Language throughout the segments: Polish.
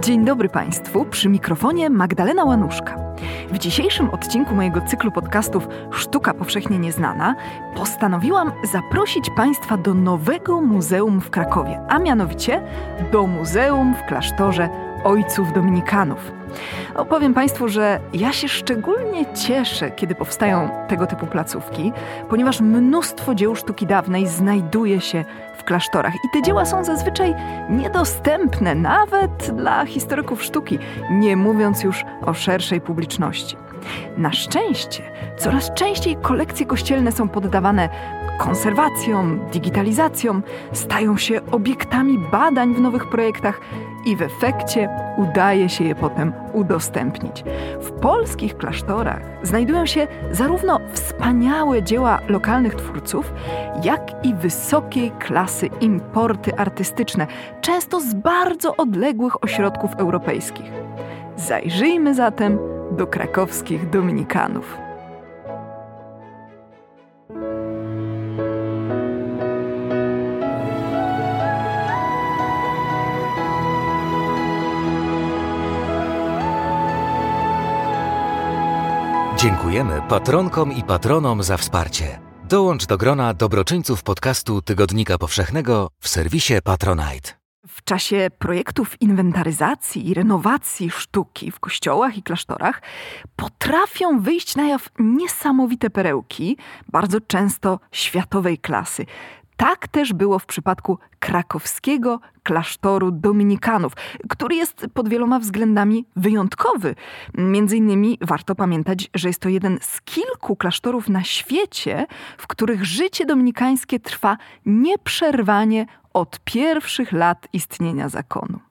Dzień dobry Państwu, przy mikrofonie Magdalena Łanuszka. W dzisiejszym odcinku mojego cyklu podcastów Sztuka Powszechnie Nieznana postanowiłam zaprosić Państwa do nowego muzeum w Krakowie, a mianowicie do Muzeum w Klasztorze Ojców Dominikanów. Opowiem Państwu, że ja się szczególnie cieszę, kiedy powstają tego typu placówki, ponieważ mnóstwo dzieł sztuki dawnej znajduje się w klasztorach i te dzieła są zazwyczaj niedostępne nawet dla historyków sztuki, nie mówiąc już o szerszej publiczności. Na szczęście coraz częściej kolekcje kościelne są poddawane konserwacjom, digitalizacjom, stają się obiektami badań w nowych projektach i w efekcie udaje się je potem udostępnić. W polskich klasztorach znajdują się zarówno wspaniałe dzieła lokalnych twórców, jak i wysokiej klasy importy artystyczne, często z bardzo odległych ośrodków europejskich. Zajrzyjmy zatem do krakowskich Dominikanów. Dziękujemy patronkom i patronom za wsparcie. Dołącz do grona dobroczyńców podcastu Tygodnika Powszechnego w serwisie Patronite. W czasie projektów inwentaryzacji i renowacji sztuki w kościołach i klasztorach potrafią wyjść na jaw niesamowite perełki, bardzo często światowej klasy. Tak też było w przypadku krakowskiego klasztoru Dominikanów, który jest pod wieloma względami wyjątkowy. Między innymi warto pamiętać, że jest to jeden z kilku klasztorów na świecie, w których życie dominikańskie trwa nieprzerwanie od pierwszych lat istnienia zakonu.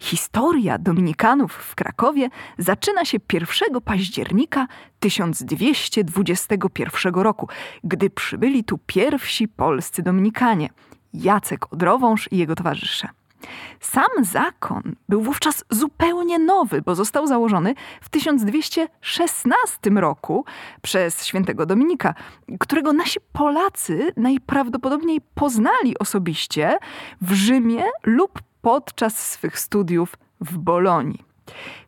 Historia Dominikanów w Krakowie zaczyna się 1 października 1221 roku, gdy przybyli tu pierwsi polscy Dominikanie Jacek Odrowąż i jego towarzysze. Sam zakon był wówczas zupełnie nowy, bo został założony w 1216 roku przez świętego Dominika, którego nasi Polacy najprawdopodobniej poznali osobiście w Rzymie lub podczas swych studiów w Bolonii.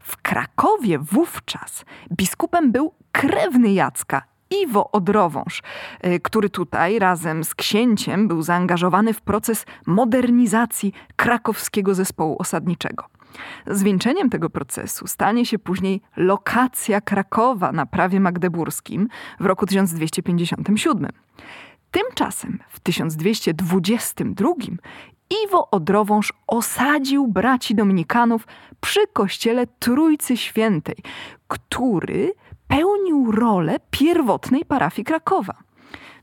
W Krakowie wówczas biskupem był krewny Jacka, Iwo Odrowąż, y, który tutaj razem z księciem był zaangażowany w proces modernizacji krakowskiego zespołu osadniczego. Zwieńczeniem tego procesu stanie się później lokacja Krakowa na prawie magdeburskim w roku 1257. Tymczasem w 1222 Iwo Odrowąż osadził braci Dominikanów przy kościele Trójcy Świętej, który pełnił rolę pierwotnej parafii Krakowa.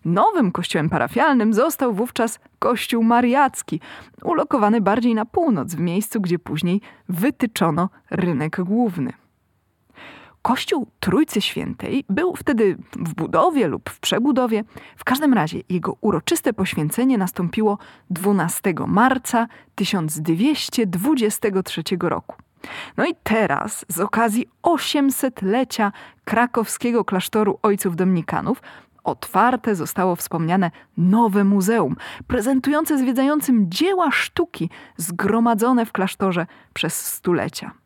Nowym kościołem parafialnym został wówczas kościół mariacki, ulokowany bardziej na północ, w miejscu, gdzie później wytyczono rynek główny. Kościół Trójcy Świętej był wtedy w budowie lub w przebudowie. W każdym razie jego uroczyste poświęcenie nastąpiło 12 marca 1223 roku. No i teraz, z okazji 800-lecia krakowskiego klasztoru Ojców Dominikanów, otwarte zostało wspomniane nowe muzeum, prezentujące zwiedzającym dzieła sztuki zgromadzone w klasztorze przez stulecia.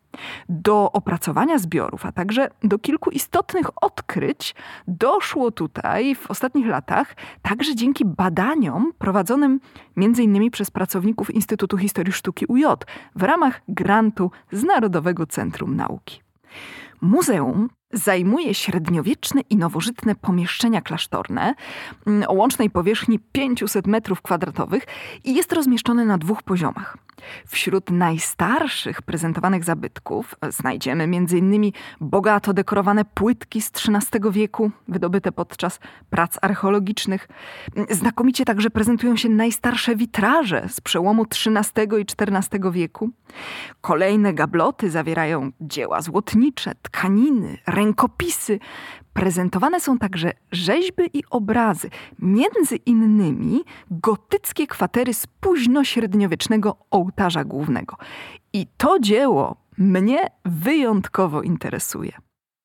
Do opracowania zbiorów, a także do kilku istotnych odkryć doszło tutaj w ostatnich latach także dzięki badaniom prowadzonym m.in. przez pracowników Instytutu Historii Sztuki UJ w ramach grantu z Narodowego Centrum Nauki. Muzeum zajmuje średniowieczne i nowożytne pomieszczenia klasztorne mm, o łącznej powierzchni 500 m2 i jest rozmieszczone na dwóch poziomach. Wśród najstarszych prezentowanych zabytków znajdziemy m.in. bogato dekorowane płytki z XIII wieku, wydobyte podczas prac archeologicznych. Znakomicie także prezentują się najstarsze witraże z przełomu XIII i XIV wieku. Kolejne gabloty zawierają dzieła złotnicze, tkaniny, rękopisy, Prezentowane są także rzeźby i obrazy, między innymi gotyckie kwatery z późnośredniowiecznego ołtarza głównego. I to dzieło mnie wyjątkowo interesuje.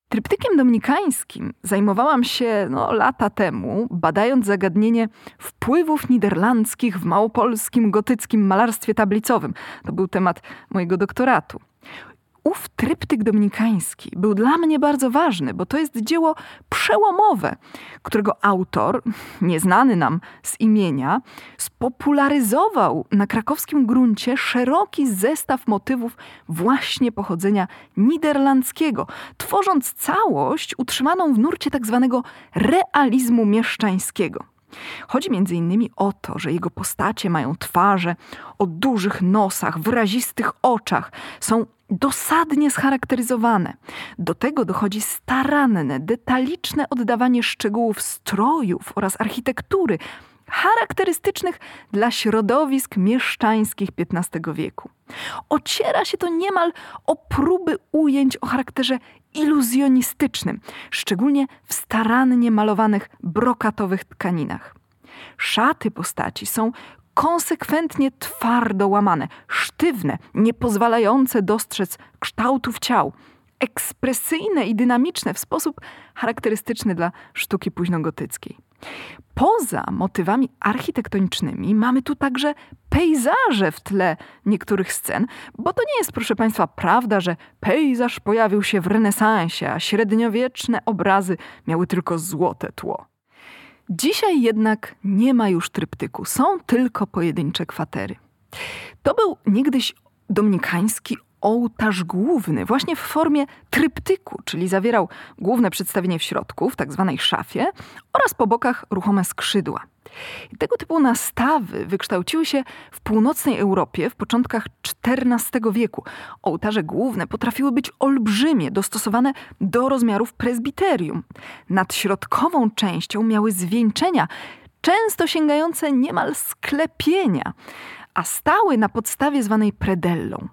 Tryptykiem dominikańskim zajmowałam się no, lata temu, badając zagadnienie wpływów niderlandzkich w małopolskim gotyckim malarstwie tablicowym. To był temat mojego doktoratu. Tryptyk dominikański był dla mnie bardzo ważny, bo to jest dzieło przełomowe, którego autor, nieznany nam z imienia, spopularyzował na krakowskim gruncie szeroki zestaw motywów właśnie pochodzenia niderlandzkiego, tworząc całość utrzymaną w nurcie tak zwanego realizmu mieszczańskiego. Chodzi innymi o to, że jego postacie mają twarze o dużych nosach, wyrazistych oczach, są dosadnie scharakteryzowane. Do tego dochodzi staranne, detaliczne oddawanie szczegółów strojów oraz architektury charakterystycznych dla środowisk mieszczańskich XV wieku. Ociera się to niemal o próby ujęć o charakterze iluzjonistycznym, szczególnie w starannie malowanych brokatowych tkaninach. Szaty postaci są konsekwentnie twardo łamane, sztywne, niepozwalające dostrzec kształtów ciał, ekspresyjne i dynamiczne w sposób charakterystyczny dla sztuki późnogotyckiej. Poza motywami architektonicznymi mamy tu także pejzaże w tle niektórych scen, bo to nie jest, proszę Państwa, prawda, że pejzaż pojawił się w renesansie, a średniowieczne obrazy miały tylko złote tło. Dzisiaj jednak nie ma już tryptyku, są tylko pojedyncze kwatery. To był niegdyś dominikański ołtarz główny, właśnie w formie tryptyku, czyli zawierał główne przedstawienie w środku, w tak zwanej szafie, oraz po bokach ruchome skrzydła. Tego typu nastawy wykształciły się w północnej Europie w początkach XIV wieku. Ołtarze główne potrafiły być olbrzymie, dostosowane do rozmiarów prezbiterium. Nad środkową częścią miały zwieńczenia, często sięgające niemal sklepienia, a stały na podstawie zwanej predellą.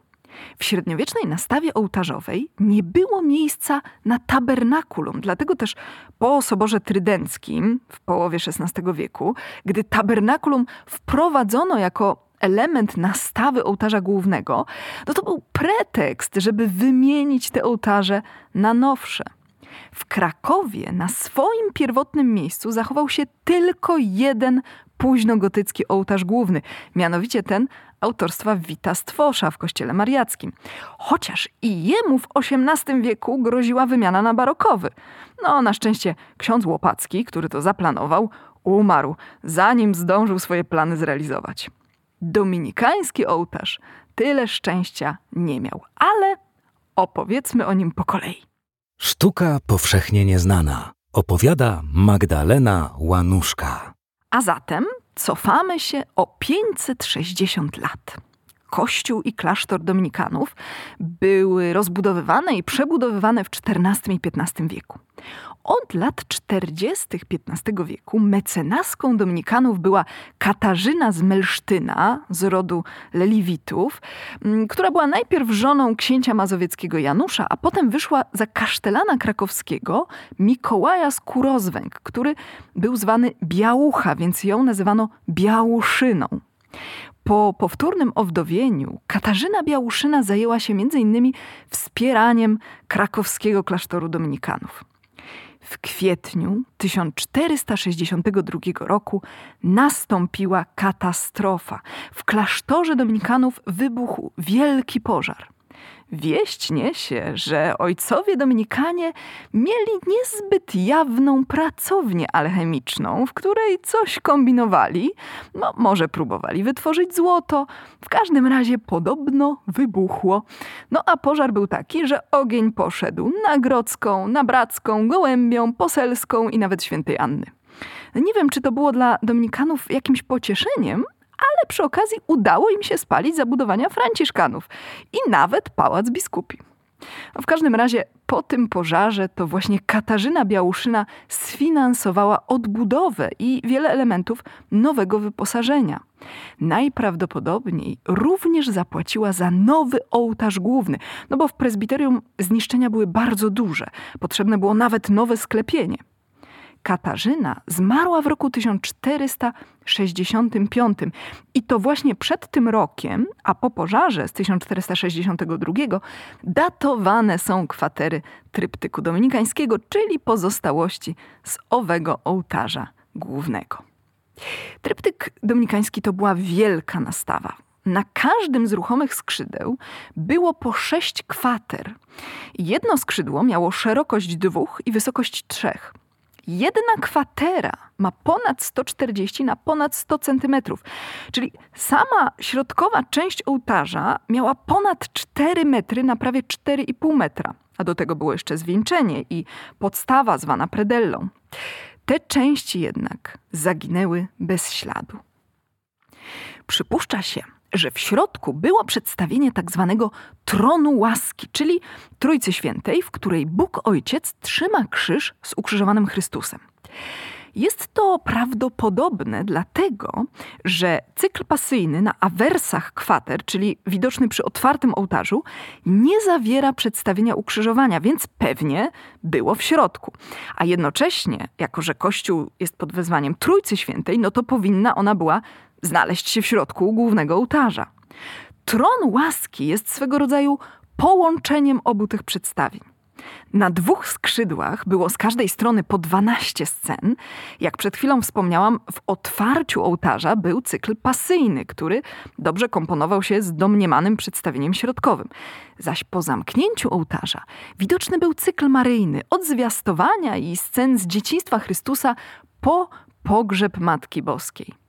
W średniowiecznej nastawie ołtarzowej nie było miejsca na tabernakulum, dlatego też po Soborze Trydenckim w połowie XVI wieku, gdy tabernakulum wprowadzono jako element nastawy ołtarza głównego, no to był pretekst, żeby wymienić te ołtarze na nowsze. W Krakowie na swoim pierwotnym miejscu zachował się tylko jeden późnogotycki ołtarz główny, mianowicie ten autorstwa Wita Stwosza w kościele mariackim. Chociaż i jemu w XVIII wieku groziła wymiana na barokowy. No, na szczęście ksiądz Łopacki, który to zaplanował, umarł, zanim zdążył swoje plany zrealizować. Dominikański ołtarz tyle szczęścia nie miał, ale opowiedzmy o nim po kolei. Sztuka powszechnie nieznana. Opowiada Magdalena Łanuszka. A zatem cofamy się o 560 lat. Kościół i klasztor dominikanów były rozbudowywane i przebudowywane w XIV i XV wieku. Od lat 40. XV wieku mecenaską dominikanów była Katarzyna z Melsztyna z rodu Leliwitów, mm, która była najpierw żoną księcia mazowieckiego Janusza, a potem wyszła za kasztelana krakowskiego Mikołaja z Kurozwęg, który był zwany Białucha, więc ją nazywano Białuszyną. Po powtórnym owdowieniu Katarzyna Białuszyna zajęła się m.in. wspieraniem krakowskiego klasztoru dominikanów. W kwietniu 1462 roku nastąpiła katastrofa. W klasztorze dominikanów wybuchł wielki pożar. Wieść niesie, że ojcowie Dominikanie mieli niezbyt jawną pracownię alchemiczną, w której coś kombinowali, no może próbowali wytworzyć złoto, w każdym razie podobno wybuchło. No a pożar był taki, że ogień poszedł na Grodzką, na Bracką, Gołębią, Poselską i nawet Świętej Anny. Nie wiem, czy to było dla Dominikanów jakimś pocieszeniem, ale przy okazji udało im się spalić zabudowania franciszkanów i nawet pałac biskupi. W każdym razie po tym pożarze to właśnie Katarzyna Białuszyna sfinansowała odbudowę i wiele elementów nowego wyposażenia. Najprawdopodobniej również zapłaciła za nowy ołtarz główny, no bo w prezbiterium zniszczenia były bardzo duże. Potrzebne było nawet nowe sklepienie. Katarzyna zmarła w roku 1465 i to właśnie przed tym rokiem, a po pożarze z 1462 datowane są kwatery tryptyku dominikańskiego, czyli pozostałości z owego ołtarza głównego. Tryptyk dominikański to była wielka nastawa. Na każdym z ruchomych skrzydeł było po sześć kwater. Jedno skrzydło miało szerokość dwóch i wysokość trzech. Jedna kwatera ma ponad 140 na ponad 100 centymetrów, czyli sama środkowa część ołtarza miała ponad 4 metry na prawie 4,5 metra, a do tego było jeszcze zwieńczenie i podstawa zwana predellą. Te części jednak zaginęły bez śladu. Przypuszcza się, że w środku było przedstawienie tak zwanego tronu łaski, czyli Trójcy Świętej, w której Bóg Ojciec trzyma krzyż z ukrzyżowanym Chrystusem. Jest to prawdopodobne dlatego, że cykl pasyjny na awersach kwater, czyli widoczny przy otwartym ołtarzu, nie zawiera przedstawienia ukrzyżowania, więc pewnie było w środku. A jednocześnie, jako że Kościół jest pod wezwaniem Trójcy Świętej, no to powinna ona była znaleźć się w środku głównego ołtarza. Tron łaski jest swego rodzaju połączeniem obu tych przedstawień. Na dwóch skrzydłach było z każdej strony po 12 scen. Jak przed chwilą wspomniałam, w otwarciu ołtarza był cykl pasyjny, który dobrze komponował się z domniemanym przedstawieniem środkowym. Zaś po zamknięciu ołtarza widoczny był cykl maryjny od zwiastowania i scen z dzieciństwa Chrystusa po pogrzeb Matki Boskiej.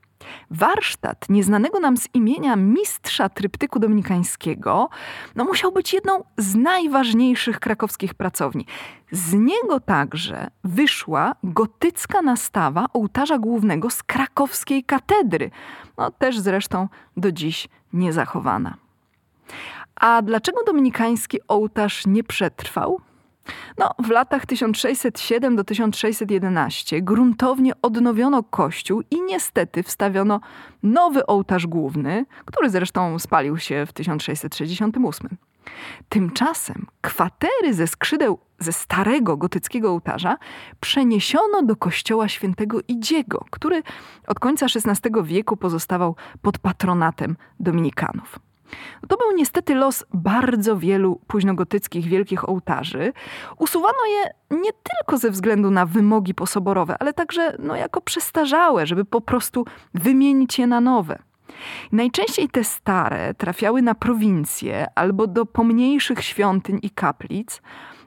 Warsztat nieznanego nam z imienia mistrza tryptyku dominikańskiego no, musiał być jedną z najważniejszych krakowskich pracowni. Z niego także wyszła gotycka nastawa ołtarza głównego z krakowskiej katedry, no, też zresztą do dziś niezachowana. A dlaczego dominikański ołtarz nie przetrwał? No, w latach 1607 do 1611 gruntownie odnowiono kościół i niestety wstawiono nowy ołtarz główny, który zresztą spalił się w 1668. Tymczasem kwatery ze skrzydeł ze starego gotyckiego ołtarza przeniesiono do kościoła świętego Idziego, który od końca XVI wieku pozostawał pod patronatem dominikanów. To był niestety los bardzo wielu późnogotyckich wielkich ołtarzy. Usuwano je nie tylko ze względu na wymogi posoborowe, ale także no, jako przestarzałe, żeby po prostu wymienić je na nowe. Najczęściej te stare trafiały na prowincje albo do pomniejszych świątyń i kaplic,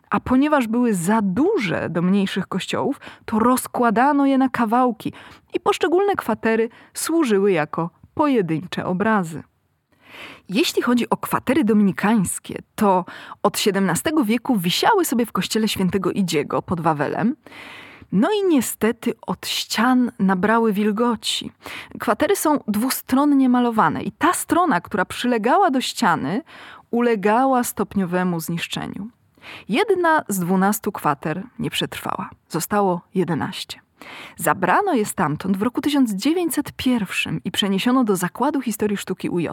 a ponieważ były za duże do mniejszych kościołów, to rozkładano je na kawałki i poszczególne kwatery służyły jako pojedyncze obrazy. Jeśli chodzi o kwatery dominikańskie, to od XVII wieku wisiały sobie w kościele świętego Idziego pod Wawelem. No i niestety od ścian nabrały wilgoci. Kwatery są dwustronnie malowane i ta strona, która przylegała do ściany, ulegała stopniowemu zniszczeniu. Jedna z dwunastu kwater nie przetrwała. Zostało jedenaście. Zabrano je stamtąd w roku 1901 i przeniesiono do Zakładu Historii Sztuki UJ.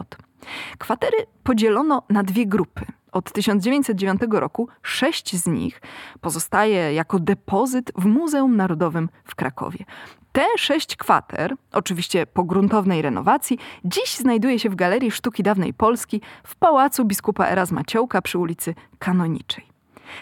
Kwatery podzielono na dwie grupy. Od 1909 roku sześć z nich pozostaje jako depozyt w Muzeum Narodowym w Krakowie. Te sześć kwater, oczywiście po gruntownej renowacji, dziś znajduje się w Galerii Sztuki Dawnej Polski w Pałacu Biskupa Erasma Ciołka przy ulicy Kanoniczej.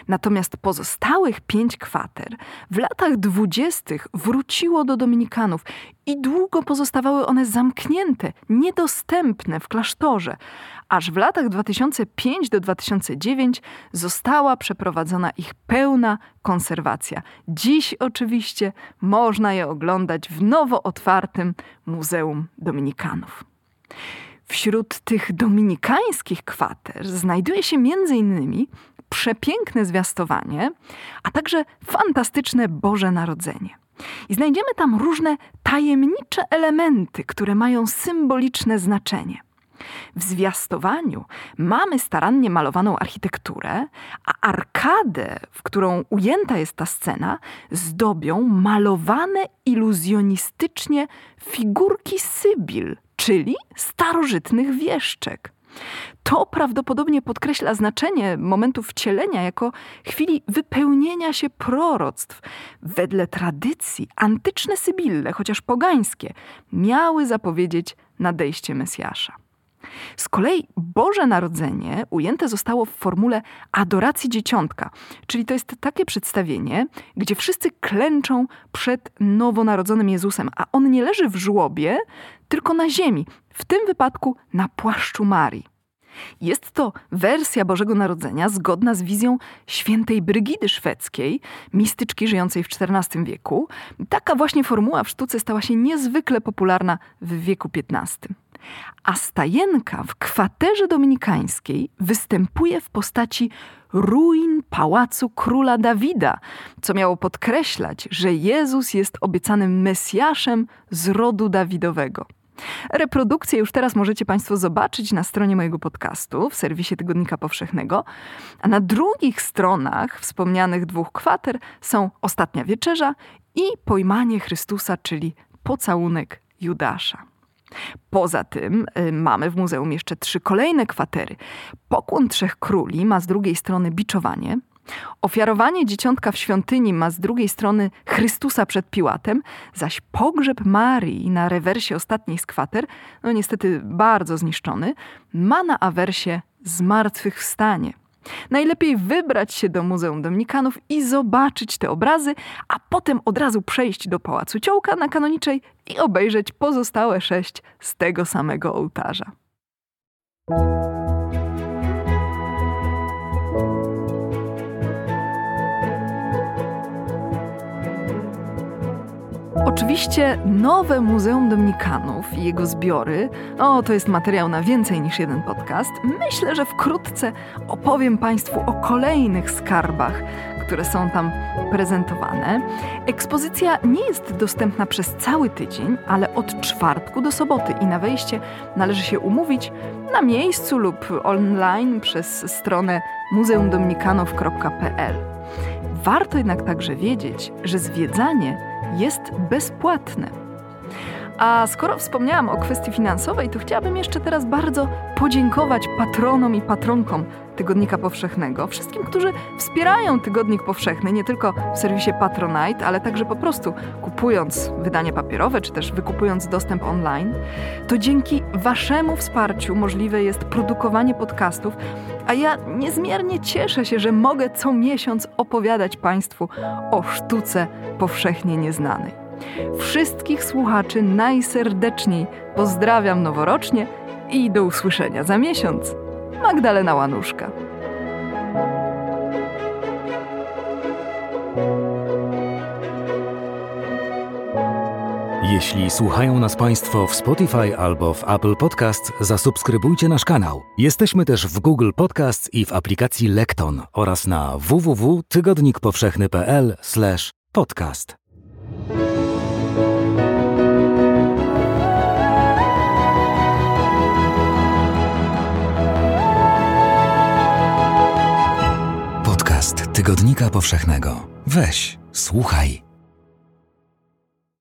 Natomiast pozostałych pięć kwater w latach dwudziestych wróciło do Dominikanów i długo pozostawały one zamknięte, niedostępne w klasztorze, aż w latach 2005 do 2009 została przeprowadzona ich pełna konserwacja. Dziś oczywiście można je oglądać w nowo otwartym Muzeum Dominikanów. Wśród tych dominikańskich kwater znajduje się innymi przepiękne zwiastowanie, a także fantastyczne Boże Narodzenie. I znajdziemy tam różne tajemnicze elementy, które mają symboliczne znaczenie. W zwiastowaniu mamy starannie malowaną architekturę, a arkadę, w którą ujęta jest ta scena, zdobią malowane iluzjonistycznie figurki Sybil, czyli starożytnych wieszczek. To prawdopodobnie podkreśla znaczenie momentu wcielenia jako chwili wypełnienia się proroctw. Wedle tradycji antyczne Sybille, chociaż pogańskie, miały zapowiedzieć nadejście Mesjasza. Z kolei Boże Narodzenie ujęte zostało w formule adoracji dzieciątka, czyli to jest takie przedstawienie, gdzie wszyscy klęczą przed nowonarodzonym Jezusem, a on nie leży w żłobie, tylko na ziemi, w tym wypadku na płaszczu Marii. Jest to wersja Bożego Narodzenia zgodna z wizją świętej Brygidy Szwedzkiej, mistyczki żyjącej w XIV wieku. Taka właśnie formuła w sztuce stała się niezwykle popularna w wieku XV. A stajenka w kwaterze dominikańskiej występuje w postaci ruin pałacu króla Dawida, co miało podkreślać, że Jezus jest obiecanym Mesjaszem z rodu Dawidowego. Reprodukcję już teraz możecie Państwo zobaczyć na stronie mojego podcastu w serwisie Tygodnika Powszechnego, a na drugich stronach wspomnianych dwóch kwater są Ostatnia Wieczerza i Pojmanie Chrystusa, czyli pocałunek Judasza. Poza tym y, mamy w muzeum jeszcze trzy kolejne kwatery. Pokłon Trzech Króli ma z drugiej strony biczowanie, Ofiarowanie dzieciątka w świątyni ma z drugiej strony Chrystusa przed Piłatem, zaś pogrzeb Marii na rewersie ostatniej z kwater, no niestety bardzo zniszczony, ma na awersie zmartwychwstanie. Najlepiej wybrać się do Muzeum Dominikanów i zobaczyć te obrazy, a potem od razu przejść do Pałacu Ciołka na Kanoniczej i obejrzeć pozostałe sześć z tego samego ołtarza. Oczywiście nowe Muzeum Dominikanów i jego zbiory, o to jest materiał na więcej niż jeden podcast. Myślę, że wkrótce opowiem Państwu o kolejnych skarbach, które są tam prezentowane. Ekspozycja nie jest dostępna przez cały tydzień, ale od czwartku do soboty i na wejście należy się umówić na miejscu lub online przez stronę muzeumdominikanów.pl. Warto jednak także wiedzieć, że zwiedzanie jest bezpłatne. A skoro wspomniałam o kwestii finansowej, to chciałabym jeszcze teraz bardzo podziękować patronom i patronkom Tygodnika Powszechnego, wszystkim, którzy wspierają Tygodnik Powszechny, nie tylko w serwisie Patronite, ale także po prostu kupując wydanie papierowe, czy też wykupując dostęp online. To dzięki Waszemu wsparciu możliwe jest produkowanie podcastów, a ja niezmiernie cieszę się, że mogę co miesiąc opowiadać Państwu o sztuce powszechnie nieznanej. Wszystkich słuchaczy najserdeczniej pozdrawiam noworocznie i do usłyszenia za miesiąc. Magdalena Łanuszka. Jeśli słuchają nas Państwo w Spotify albo w Apple Podcast, zasubskrybujcie nasz kanał. Jesteśmy też w Google Podcast i w aplikacji Lekton oraz na www.tygodnikpowszechny.pl/podcast. Podcast Tygodnika Powszechnego. Weź, słuchaj